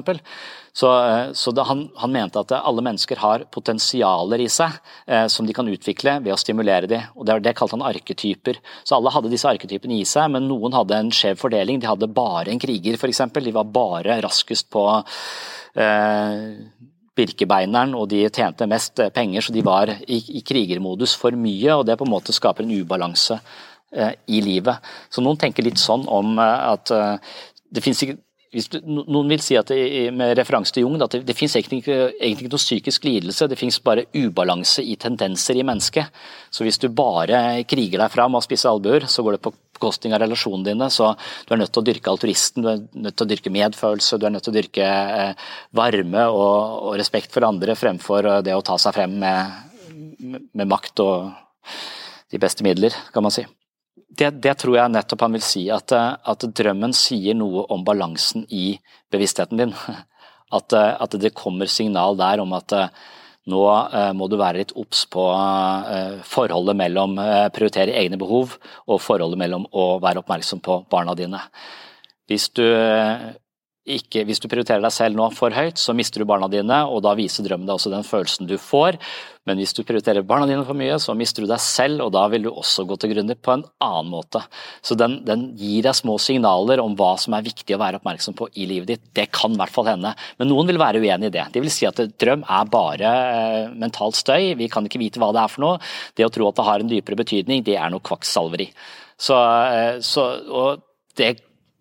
Så, eh, så det, han, han, mente at alle mennesker har potensialer i seg eh, som de kan utvikle ved å stimulere dem. og Det, det kalte han arketyper. Så Alle hadde disse arketypene i seg, men noen hadde en skjev fordeling. De hadde bare en kriger, f.eks. De var bare raskest på eh, Birkebeineren, og de tjente mest penger, så de var i, i krigermodus for mye. og Det på en måte skaper en ubalanse Eh, i livet. Så noen tenker litt sånn om eh, at eh, det finnes ikke du, Noen vil si at det, med referanse til Jung at det, det finnes egentlig, egentlig ikke noe psykisk lidelse, det finnes bare ubalanse i tendenser i mennesket. Så hvis du bare kriger deg fram og spiser albuer, så går det på bekostning av relasjonene dine. Så du er nødt til å dyrke alturisten, du er nødt til å dyrke medfølelse, du er nødt til å dyrke eh, varme og, og, respekt for andre fremfor eh, det å ta seg frem med, med makt og de beste midler, kan man si det, det, tror jeg nettopp han vil si, at, at, drømmen sier noe om balansen i bevisstheten din. At, at det kommer signal der om at nå eh, må du være litt obs på eh, forholdet mellom eh, prioritere egne behov og forholdet mellom å være oppmerksom på barna dine. Hvis du ikke, hvis du prioriterer deg selv nå for høyt, så mister du barna dine, og da viser drømmen deg også den følelsen du får. Men hvis du prioriterer barna dine for mye, så mister du deg selv, og da vil du også gå til grunne på en annen måte. Så den, den, gir deg små signaler om hva som er viktig å være oppmerksom på i livet ditt. Det kan i hvert fall hende. Men noen vil være uenig i det. De vil si at drøm er bare eh, mentalt støy, vi kan ikke vite hva det er for noe. Det å tro at det har en dypere betydning, det er noe kvakksalveri. Så, eh, så, og det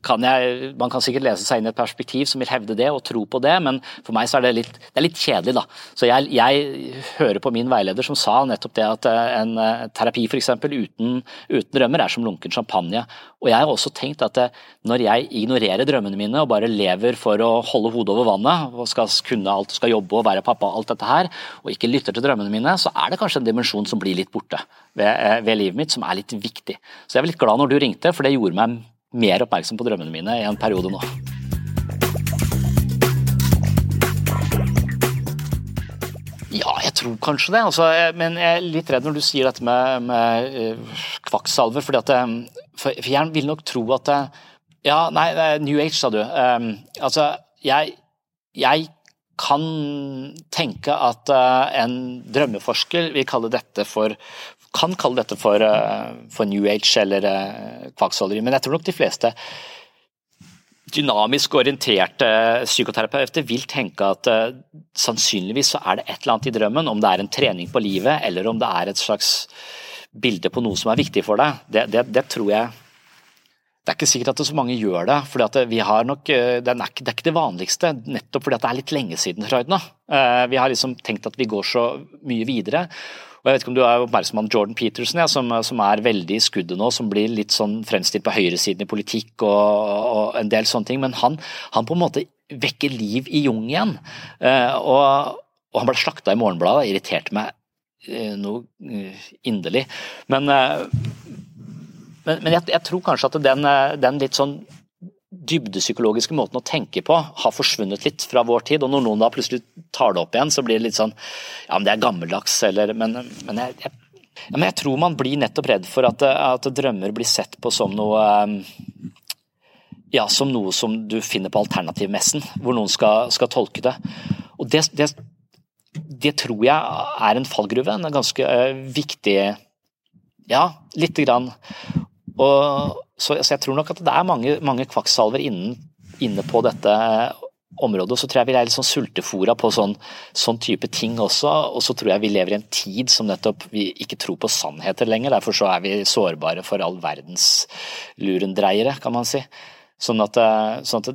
kan jeg, man kan sikkert lese seg inn i et perspektiv som vil hevde det og tro på det, men for meg så er det litt, det er litt kjedelig. da. Så jeg, jeg, hører på min veileder som sa nettopp det at eh, en eh, terapi f.eks. Uten, uten drømmer er som lunken champagne. Og jeg har også tenkt at eh, når jeg ignorerer drømmene mine og bare lever for å holde hodet over vannet, og skal kunne alt, skal jobbe og være pappa og alt dette her, og ikke lytter til drømmene mine, så er det kanskje en dimensjon som blir litt borte ved, ved livet mitt, som er litt viktig. Så jeg var litt glad når du ringte, for det gjorde meg mer oppmerksom på drømmene mine i en periode nå. Ja, jeg tror kanskje det. Altså, men jeg er litt redd når du sier dette med, med uh, kvakksalver. eh, for, for jeg vil nok tro at eh, Ja, nei, New Age, sa du. Um, altså, jeg, jeg kan tenke at en drømmeforsker vil kalle dette for, kan kalle dette for, eh, for New Age eller uh, kvakksalveri, men jeg tror nok de fleste dynamisk orienterte psykoterapeuter vil tenke at uh, sannsynligvis så er det et eller annet i drømmen, om det er en trening på livet eller om det er et slags bilde på noe som er viktig for deg. Det, det, det tror jeg det er ikke sikkert at så mange gjør det. at vi har nok, Det er ikke det, er ikke det vanligste, nettopp fordi det er litt lenge siden nå. Vi har liksom tenkt at vi går så mye videre. Og jeg vet ikke om du er oppmerksom på Jordan Peterson, ja, som, som, er veldig i skuddet nå, som blir litt sånn fremstilt på høyresiden i politikk og, og, en del sånne ting. Men han, han, på en måte vekker liv i Jung igjen. Uh, og, og, han ble slakta i Morgenbladet, det irriterte meg uh, noe uh, inderlig. Men, men, men jeg, jeg, tror kanskje at den, den litt sånn dybdepsykologiske måten å tenke på har forsvunnet litt fra vår tid. Og når noen da plutselig tar det opp igjen, så blir det litt sånn Ja, men det er gammeldags, eller Men, men, jeg, jeg, ja, men jeg, tror man blir nettopp redd for at, at, drømmer blir sett på som noe Ja, som noe som du finner på alternativmessen, hvor noen skal, skal tolke det. Og det, det, det, tror jeg er en fallgruve. En ganske uh, viktig Ja, lite grann. Og så, så, jeg tror nok at det er mange, mange kvakksalver inne på dette området. Og Så tror jeg vi er litt sånn sultefora på sånn, sånn, type ting også. Og så tror jeg vi lever i en tid som nettopp vi ikke tror på sannheter lenger. Derfor så er vi sårbare for all verdens lurendreiere, kan man si. Sånn at, eh, sånn at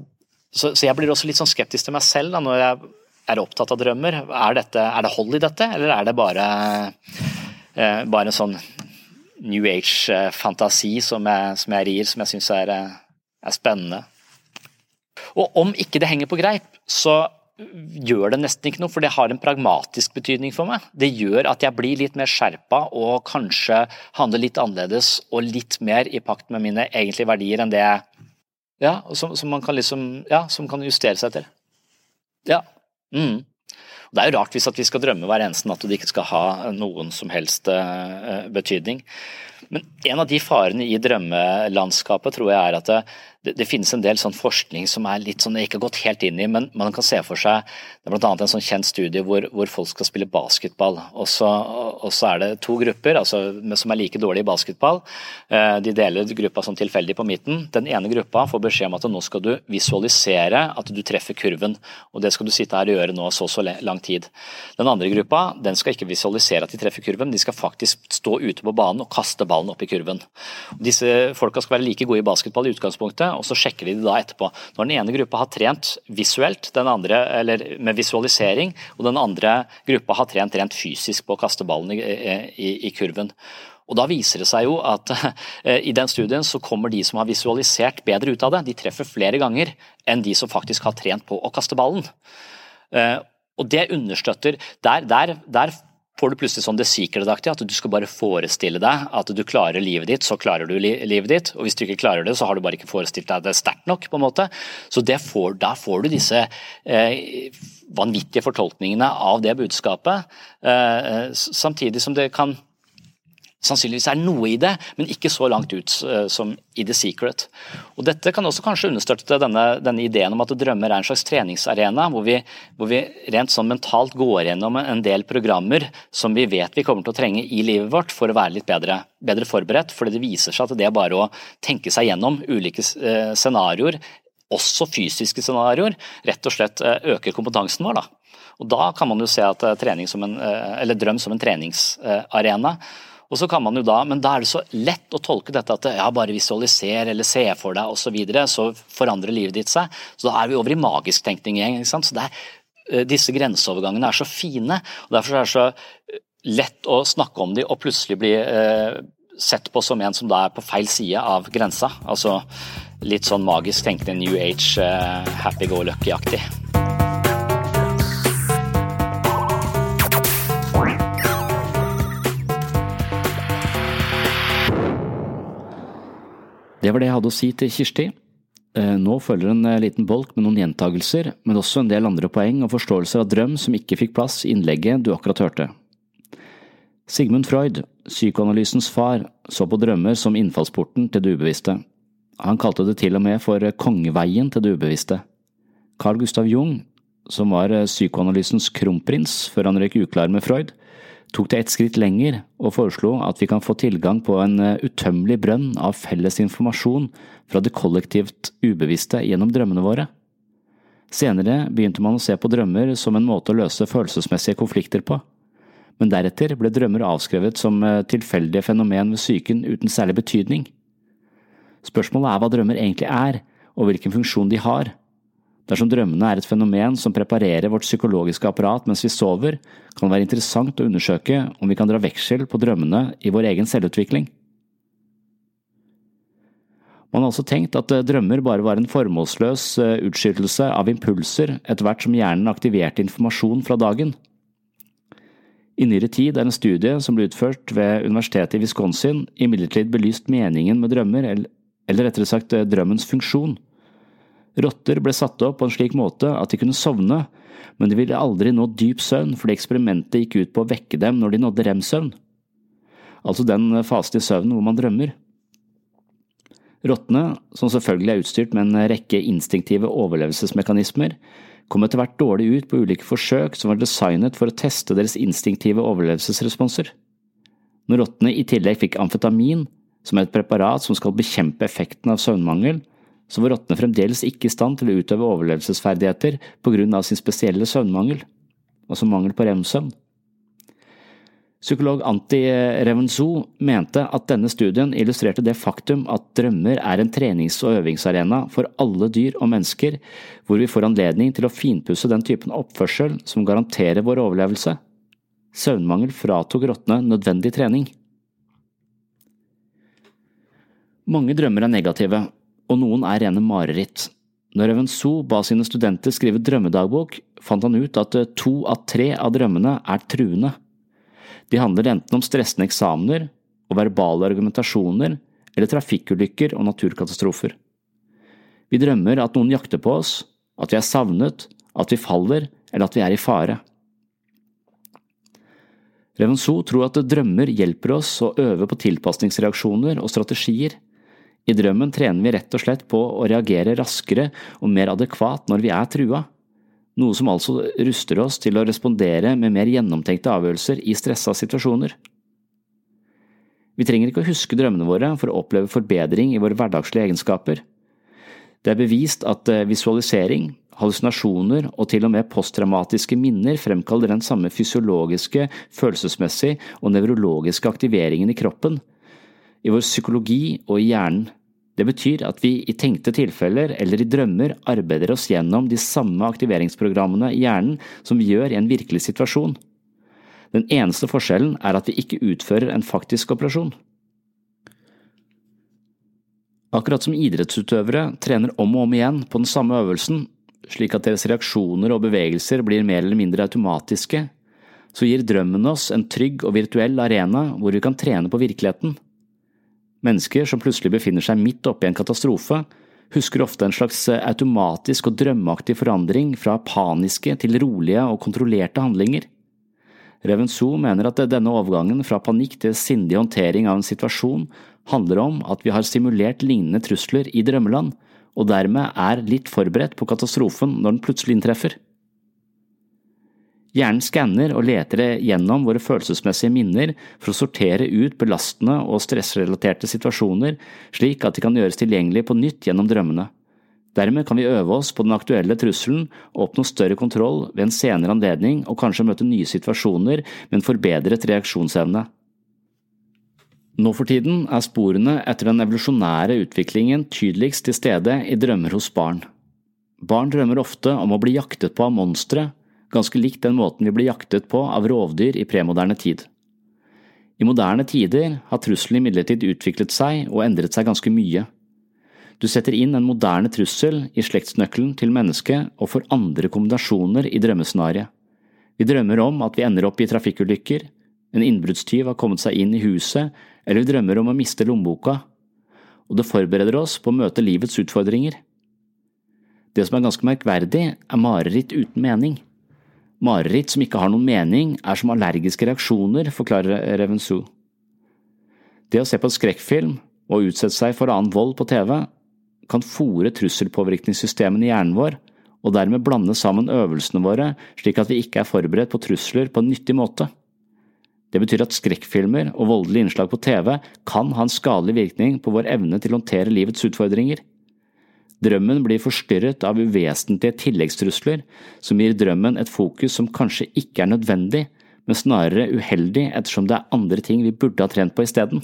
så, så, jeg blir også litt sånn skeptisk til meg selv da, når jeg er opptatt av drømmer. Er, dette, er det hold i dette, eller er det bare, eh, bare en sånn New Age-fantasi som, som, jeg rir, som jeg syns er, er, spennende. Og om ikke det henger på greip, så gjør det nesten ikke noe, for det har en pragmatisk betydning for meg. Det gjør at jeg blir litt mer skjerpa og kanskje handler litt annerledes og litt mer i pakt med mine egentlige verdier enn det jeg Ja, som, som man kan liksom Ja, som kan justere seg til. Ja. Mm. Det er jo rart hvis vi skal drømme hver eneste natt og det ikke skal ha noen som helst eh, betydning. Men en av de farene i drømmelandskapet tror jeg er at det, det, finnes en del sånn forskning som er litt sånn, jeg ikke har gått helt inn i, men man kan se for seg det er bl.a. en sånn kjent studie hvor, hvor, folk skal spille basketball. Og så, og så er det to grupper altså, som er like dårlige i basketball. Eh, de deler gruppa sånn tilfeldig på midten. Den ene gruppa får beskjed om at nå skal du visualisere at du treffer kurven. og Det skal du sitte her og gjøre nå så så lang tid. Den andre gruppa den skal ikke visualisere at de treffer kurven, de skal faktisk stå ute på banen og kaste ballen opp i kurven. Disse folka skal være like gode i basketball i utgangspunktet, og så sjekker de det da etterpå. Når den ene gruppa har trent visuelt, den andre, eller med visualisering, og den andre gruppa har trent rent fysisk på å kaste ballen i, i, i kurven. Og Da viser det seg jo at eh, i den studien så kommer de som har visualisert bedre ut av det. De treffer flere ganger enn de som faktisk har trent på å kaste ballen. Eh, og det understøtter Der, der, der får du plutselig sånn The Secret-aktig, at du skal bare forestille deg at du klarer livet ditt, så klarer du livet ditt. Og hvis du ikke klarer det, så har du bare ikke forestilt deg det sterkt nok. på en måte. Så får, da får du disse eh, vanvittige fortolkningene av det budskapet, eh, samtidig som det kan sannsynligvis er noe i det, men ikke så langt ut uh, som i The Secret. Og Dette kan også kanskje understøtte denne, denne ideen om at drømmer er en slags treningsarena, hvor vi, hvor vi, rent sånn mentalt går gjennom en del programmer som vi vet vi kommer til å trenge i livet vårt for å være litt bedre, bedre forberedt. fordi det viser seg at det er bare å tenke seg gjennom ulike uh, scenarioer, også fysiske scenarioer, rett og slett uh, øker kompetansen vår. da. Og Da kan man jo se at trening som en, eller drøm som en treningsarena. Og så kan man jo da, Men da er det så lett å tolke dette at ja, bare visualiser eller se for deg osv., så, videre, så forandrer livet ditt seg. Så Da er vi over i magisk tenkning igjen. ikke sant? Så det er, eh, Disse grenseovergangene er så fine. og Derfor er det så eh, lett å snakke om de og plutselig bli eh, sett på som en som da er på feil side av grensa. Altså litt sånn magisk tenkende New Age, eh, happy Det var det jeg hadde å si til Kirsti. Eh, nå følger en liten bolk med noen gjentagelser, men også en del andre poeng og forståelser av drøm som ikke fikk plass i innlegget du akkurat hørte. Sigmund Freud, psykoanalysens far, så på drømmer som innfallsporten til det ubevisste. Han kalte det til og med for kongeveien til det ubevisste. Carl Gustav Jung, som var eh, psykoanalysens kronprins før han røyk uklar med Freud, tok det et skritt lenger og foreslo at vi kan få tilgang på en eh, utømmelig brønn av felles informasjon fra det kollektivt ubevisste gjennom drømmene våre. Senere begynte man å se på drømmer som en måte å løse følelsesmessige konflikter på, men deretter ble drømmer avskrevet som eh, tilfeldige fenomen ved psyken uten særlig betydning. Spørsmålet er hva drømmer egentlig er, og hvilken funksjon de har, Dersom drømmene er et fenomen som preparerer vårt psykologiske apparat mens vi sover, kan det være interessant å undersøke om vi kan dra veksel på drømmene i vår egen selvutvikling. Man har også tenkt at eh, drømmer bare var en formålsløs eh, utskytelse av impulser etter hvert som hjernen aktiverte informasjon fra dagen. I nyere tid er en studie som ble utført ved universitetet i Wisconsin, imidlertid belyst meningen med drømmer, eller rettere sagt eh, drømmens funksjon. Rotter ble satt opp på en slik måte at de kunne sovne, men de ville aldri nå dyp søvn fordi eksperimentet gikk ut på å vekke dem når de nådde rem-søvn, altså den fasen i søvnen hvor man drømmer. Rottene, som selvfølgelig er utstyrt med en rekke instinktive overlevelsesmekanismer, kom etter hvert dårlig ut på ulike forsøk som var designet for å teste deres instinktive overlevelsesresponser. Når rottene i tillegg fikk amfetamin, som er et preparat som skal bekjempe effekten av søvnmangel, så var rottene fremdeles ikke i stand til å utøve overlevelsesferdigheter på grunn av sin spesielle søvnmangel, altså mangel på rem-søvn. Psykolog Anti Revenzo mente at denne studien illustrerte det faktum at drømmer er en trenings- og øvingsarena for alle dyr og mennesker, hvor vi får anledning til å finpusse den typen oppførsel som garanterer vår overlevelse. Søvnmangel fratok rottene nødvendig trening. Mange drømmer er negative, og noen er rene mareritt. Når Evenso ba sine studenter skrive drømmedagbok, fant han ut at to av tre av drømmene er truende. De handler enten om stressende eksamener og verbale argumentasjoner eller trafikkulykker og naturkatastrofer. Vi drømmer at noen jakter på oss, at vi er savnet, at vi faller eller at vi er i fare. Revenso tror at drømmer hjelper oss å øve på tilpasningsreaksjoner og strategier i drømmen trener vi rett og slett på å reagere raskere og mer adekvat når vi er trua, noe som altså ruster oss til å respondere med mer gjennomtenkte avgjørelser i stressa situasjoner. Vi trenger ikke å huske drømmene våre for å oppleve forbedring i våre hverdagslige egenskaper. Det er bevist at eh, visualisering, hallusinasjoner og til og med posttraumatiske minner fremkaller den samme fysiologiske, følelsesmessige og nevrologiske aktiveringen i kroppen, i vår psykologi og i hjernen. Det betyr at vi i tenkte tilfeller eller i drømmer arbeider oss gjennom de samme aktiveringsprogrammene i hjernen som vi gjør i en virkelig situasjon. Den eneste forskjellen er at vi ikke utfører en faktisk operasjon. Akkurat som idrettsutøvere trener om og om igjen på den samme øvelsen, slik at deres reaksjoner og bevegelser blir mer eller mindre automatiske, så gir drømmen oss en trygg og virtuell arena hvor vi kan trene på virkeligheten. Mennesker som plutselig befinner seg midt oppe i en katastrofe, husker ofte en slags eh, automatisk og drømmeaktig forandring fra paniske til rolige og kontrollerte handlinger. Revenso mener at denne overgangen fra panikk til sindig håndtering av en situasjon handler om at vi har simulert lignende trusler i drømmeland, og dermed er litt forberedt på katastrofen når den plutselig inntreffer. Hjernen skanner og leter gjennom våre følelsesmessige minner for å sortere ut belastende og stressrelaterte situasjoner, slik at de kan gjøres tilgjengelige på nytt gjennom drømmene. Dermed kan vi øve oss på den aktuelle trusselen og oppnå større kontroll ved en senere anledning og kanskje møte nye situasjoner med en forbedret reaksjonsevne. Nå for tiden er sporene etter den evolusjonære utviklingen tydeligst til stede i drømmer hos barn. Barn drømmer ofte om å bli jaktet på av monstre, ganske likt den måten vi ble jaktet på av rovdyr i premoderne tid. I moderne tider har trusselen imidlertid utviklet seg og endret seg ganske mye. Du setter inn en moderne trussel i slektsnøkkelen til mennesket og får andre kombinasjoner i drømmescenarioet. Vi drømmer om at vi ender opp i trafikkulykker, en innbruddstyv har kommet seg inn i huset, eller vi drømmer om å miste lommeboka, og det forbereder oss på å møte livets utfordringer. Det som er ganske merkverdig, er mareritt uten mening. Mareritt som ikke har noen mening, er som allergiske reaksjoner, forklarer Revensu. Det å se på skrekkfilm og utsette seg for annen vold på TV kan fòre trusselpåvirkningssystemene i hjernen vår, og dermed blande sammen øvelsene våre slik at vi ikke er forberedt på trusler på en nyttig måte. Det betyr at skrekkfilmer og voldelige innslag på TV kan ha en skadelig virkning på vår evne til å håndtere livets utfordringer. Drømmen blir forstyrret av uvesentlige tilleggstrusler som gir drømmen et fokus som kanskje ikke er nødvendig, men snarere uheldig ettersom det er andre ting vi burde ha trent på isteden.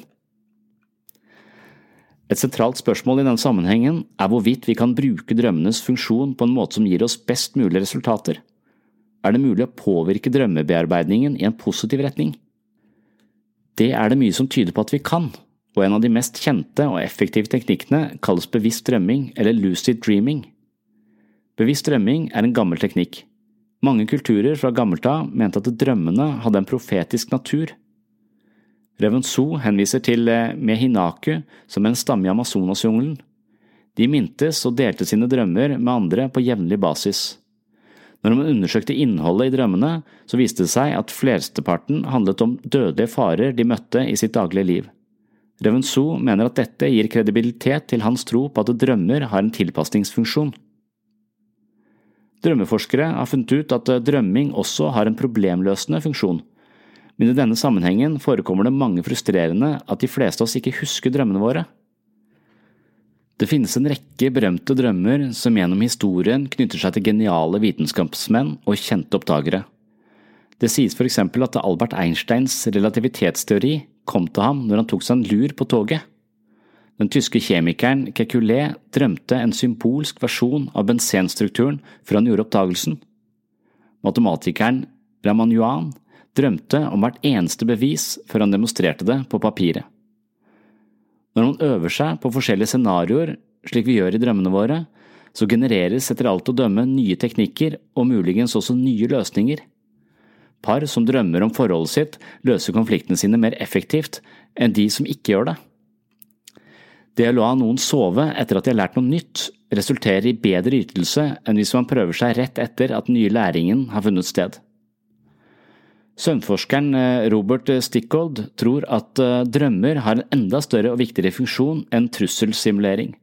Et sentralt spørsmål i denne sammenhengen er hvorvidt vi kan bruke drømmenes funksjon på en måte som gir oss best mulig resultater. Er det mulig å påvirke drømmebearbeidningen i en positiv retning? Det er det mye som tyder på at vi kan, og en av de mest kjente og effektive teknikkene kalles bevisst drømming eller lucid dreaming. Bevisst drømming er en gammel teknikk. Mange kulturer fra gammelt av mente at drømmene hadde en profetisk natur. Revenso henviser til eh, Mehinaku som en stamme i Amazonasjungelen. De mintes og delte sine drømmer med andre på jevnlig basis. Når man undersøkte innholdet i drømmene, så viste det seg at flesteparten handlet om dødelige farer de møtte i sitt daglige liv. Revenso mener at dette gir kredibilitet til hans tro på at drømmer har en tilpasningsfunksjon. Drømmeforskere har funnet ut at drømming også har en problemløsende funksjon, men i denne sammenhengen forekommer det mange frustrerende at de fleste av oss ikke husker drømmene våre. Det finnes en rekke berømte drømmer som gjennom historien knytter seg til geniale vitenskapsmenn og kjente oppdagere. Det sies for eksempel at Albert Einsteins relativitetsteori kom til ham når han tok seg en lur på toget. Den tyske kjemikeren Kekulé drømte en symbolsk versjon av bensenstrukturen før han gjorde oppdagelsen. Matematikeren Ramanuan drømte om hvert eneste bevis før han demonstrerte det på papiret. Når man øver seg på forskjellige scenarioer, slik vi gjør i drømmene våre, så genereres etter alt å dømme nye teknikker og muligens også nye løsninger. Par som drømmer om forholdet sitt, løser konfliktene sine mer effektivt enn de som ikke gjør det. Det å la noen sove etter at de har lært noe nytt, resulterer i bedre ytelse enn hvis man prøver seg rett etter at den nye læringen har funnet sted. Søvnforskeren eh, Robert Stickold tror at eh, drømmer har en enda større og viktigere funksjon enn trusselsimulering.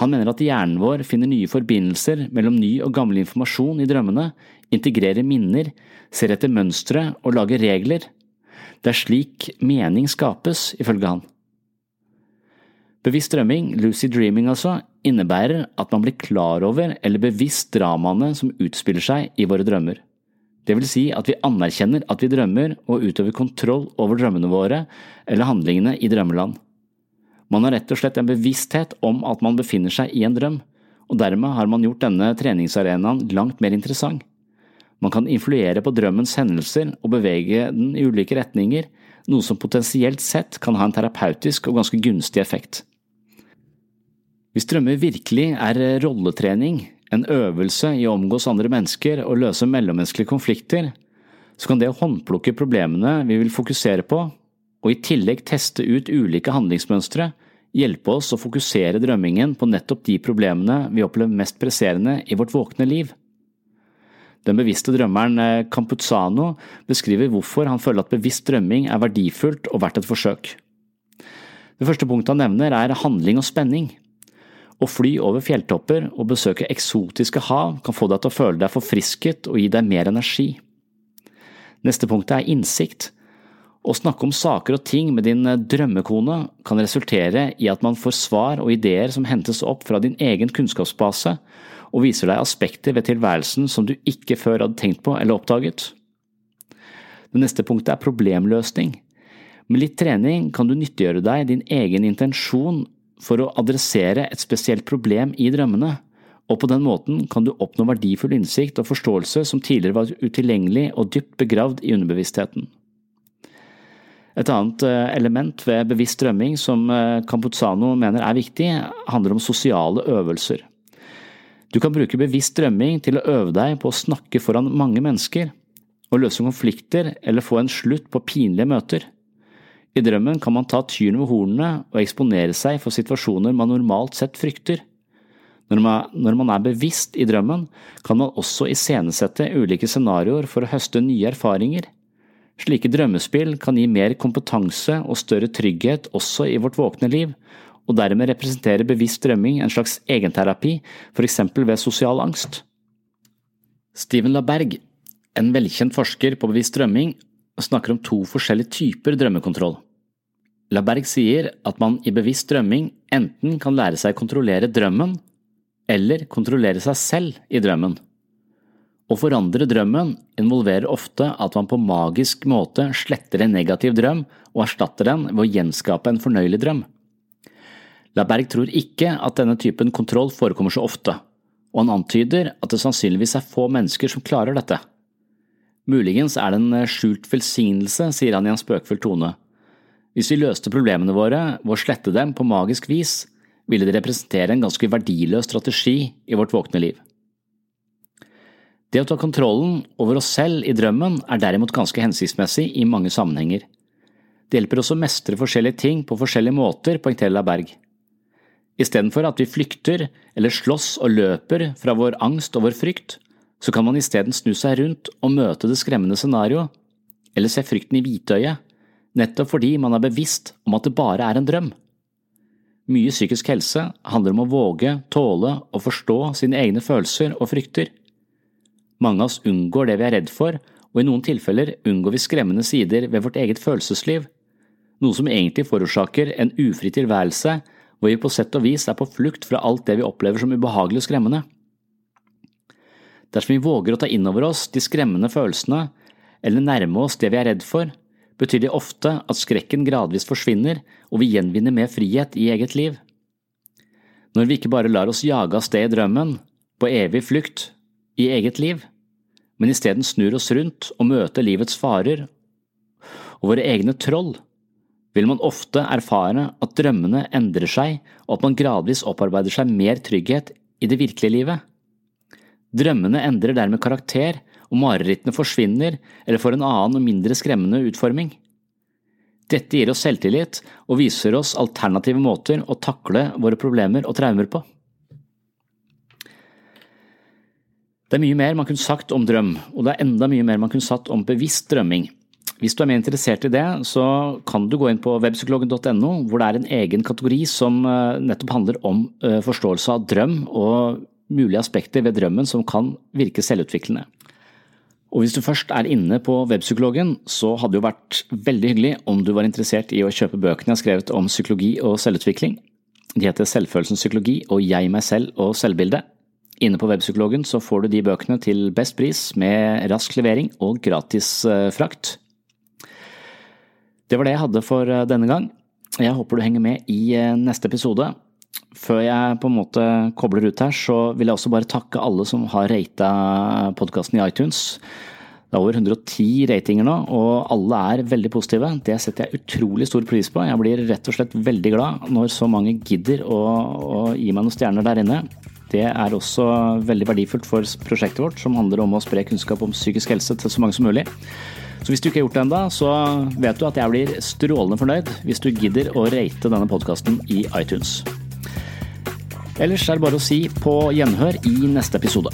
Han mener at hjernen vår finner nye forbindelser mellom ny og gammel informasjon i drømmene, integrerer minner, ser etter mønstre og lager regler. Det er slik mening skapes, ifølge han. Bevisst drømming, lucid dreaming altså, innebærer at man blir klar over eller bevisst dramaene som utspiller seg i våre drømmer. Det vil si at vi anerkjenner at vi drømmer og utøver kontroll over drømmene våre eller handlingene i drømmeland. Man har rett og slett en bevissthet om at man befinner seg i en drøm, og dermed har man gjort denne treningsarenaen langt mer interessant. Man kan influere på drømmens hendelser og bevege den i ulike retninger, noe som potensielt sett kan ha en terapeutisk og ganske gunstig effekt. Hvis drømmer virkelig er rolletrening, en øvelse i å omgås andre mennesker og løse mellommenneskelige konflikter, så kan det å håndplukke problemene vi vil fokusere på, og i tillegg teste ut ulike handlingsmønstre, hjelpe oss å fokusere drømmingen på nettopp de problemene vi opplever mest presserende i vårt våkne liv. Den bevisste drømmeren eh, Campuzano beskriver hvorfor han føler at bevisst drømming er verdifullt og verdt et forsøk. Det første punktet han nevner er handling og spenning. Å fly over fjelltopper og besøke eksotiske hav kan få deg til å føle deg forfrisket og gi deg mer energi. Neste punkt er innsikt. Å snakke om saker og ting med din eh, drømmekone kan resultere i at man får svar og ideer som hentes opp fra din egen kunnskapsbase, og viser deg aspekter ved tilværelsen som du ikke før hadde tenkt på eller oppdaget. Det neste punktet er problemløsning. Med litt trening kan du nyttiggjøre deg din egen intensjon for å adressere et spesielt problem i drømmene, og på den måten kan du oppnå verdifull innsikt og forståelse som tidligere var utilgjengelig og dypt begravd i underbevisstheten. Et annet eh, element ved bevisst drømming som eh, Campuzano mener er viktig, handler om sosiale øvelser. Du kan bruke bevisst drømming til å øve deg på å snakke foran mange mennesker, og løse konflikter eller få en slutt på pinlige møter. I drømmen kan man ta tyren ved hornene og eksponere seg for situasjoner man normalt sett frykter. Når man er bevisst i drømmen, kan man også iscenesette ulike scenarioer for å høste nye erfaringer. Slike drømmespill kan gi mer kompetanse og større trygghet også i vårt våkne liv, og dermed representerer bevisst drømming en slags egenterapi, eksempel ved sosial angst. Steven LaBerg, en velkjent forsker på bevisst drømming, snakker om to forskjellige typer drømmekontroll. LaBerg sier at man i bevisst drømming enten kan lære seg å kontrollere drømmen, eller kontrollere seg selv i drømmen. Å forandre drømmen involverer ofte at man på magisk måte sletter en negativ drøm og erstatter den ved å gjenskape en fornøyelig drøm. Laberg tror ikke at denne typen kontroll forekommer så ofte, og han antyder at det sannsynligvis er få mennesker som klarer dette. Muligens er det en skjult velsignelse, sier han i en spøkefull tone. Hvis vi løste problemene våre ved å slette dem på magisk vis, ville det representere en ganske verdiløs strategi i vårt våkne liv. Det å ta kontrollen over oss selv i drømmen er derimot ganske hensiktsmessig i mange sammenhenger. Det hjelper oss å mestre forskjellige ting på forskjellige måter, poengterer Berg. Istedenfor at vi flykter eller slåss og løper fra vår angst og vår frykt, så kan man isteden snu seg rundt og møte det skremmende scenarioet, eller se frykten i hvitøyet, nettopp fordi man er bevisst om at det bare er en drøm. Mye psykisk helse handler om å våge, tåle og forstå sine egne følelser og frykter. Mange av oss unngår det vi er redd for, og i noen tilfeller unngår vi skremmende sider ved vårt eget følelsesliv, noe som egentlig forårsaker en ufri tilværelse hvor vi på sett og vis er på flukt fra alt det vi opplever som ubehagelig og skremmende. Dersom vi våger å ta inn over oss de skremmende følelsene, eller nærme oss det vi er redd for, betyr det ofte at skrekken gradvis forsvinner og vi gjenvinner mer frihet i eget liv. Når vi ikke bare lar oss jage av sted i drømmen, på evig flukt, i eget liv, men isteden snur oss rundt og møter livets farer og våre egne troll, vil man ofte erfare at drømmene endrer seg og at man gradvis opparbeider seg mer trygghet i det virkelige livet. Drømmene endrer dermed karakter, og marerittene forsvinner eller får en annen og mindre skremmende utforming. Dette gir oss selvtillit og viser oss alternative måter å takle våre problemer og traumer på. Det er mye mer man kunne sagt om drøm, og det er enda mye mer man kunne sagt om bevisst drømming. Hvis du er mer interessert i det, så kan du gå inn på webpsykologen.no, hvor det er en egen kategori som eh, nettopp handler om eh, forståelse av drøm og mulige aspekter ved drømmen som kan virke selvutviklende. Og hvis du først er inne på webpsykologen, så hadde det jo vært veldig hyggelig om du var interessert i å kjøpe bøkene jeg har skrevet om psykologi og selvutvikling. De heter Selvfølelsens psykologi og Jeg, meg selv og selvbildet. Inne på webpsykologen så får du de bøkene til best pris med rask levering og gratis eh, frakt. Det var det jeg hadde for eh, denne gang. Jeg håper du henger med i eh, neste episode. Før jeg på en måte kobler ut her, så vil jeg også bare takke alle som har rata podkasten i iTunes. Det er over 110 ratinger nå, og alle er veldig positive. Det setter jeg utrolig stor pris på. Jeg blir rett og slett veldig glad når så mange gidder å, å gi meg noen stjerner der inne. Det er også veldig verdifullt for prosjektet vårt, som handler om å spre kunnskap om psykisk helse til så mange som mulig. Så hvis du ikke har gjort det ennå, så vet du at jeg blir strålende fornøyd hvis du gidder å rate denne podkasten i iTunes. Ellers er det bare å si på gjenhør i neste episode.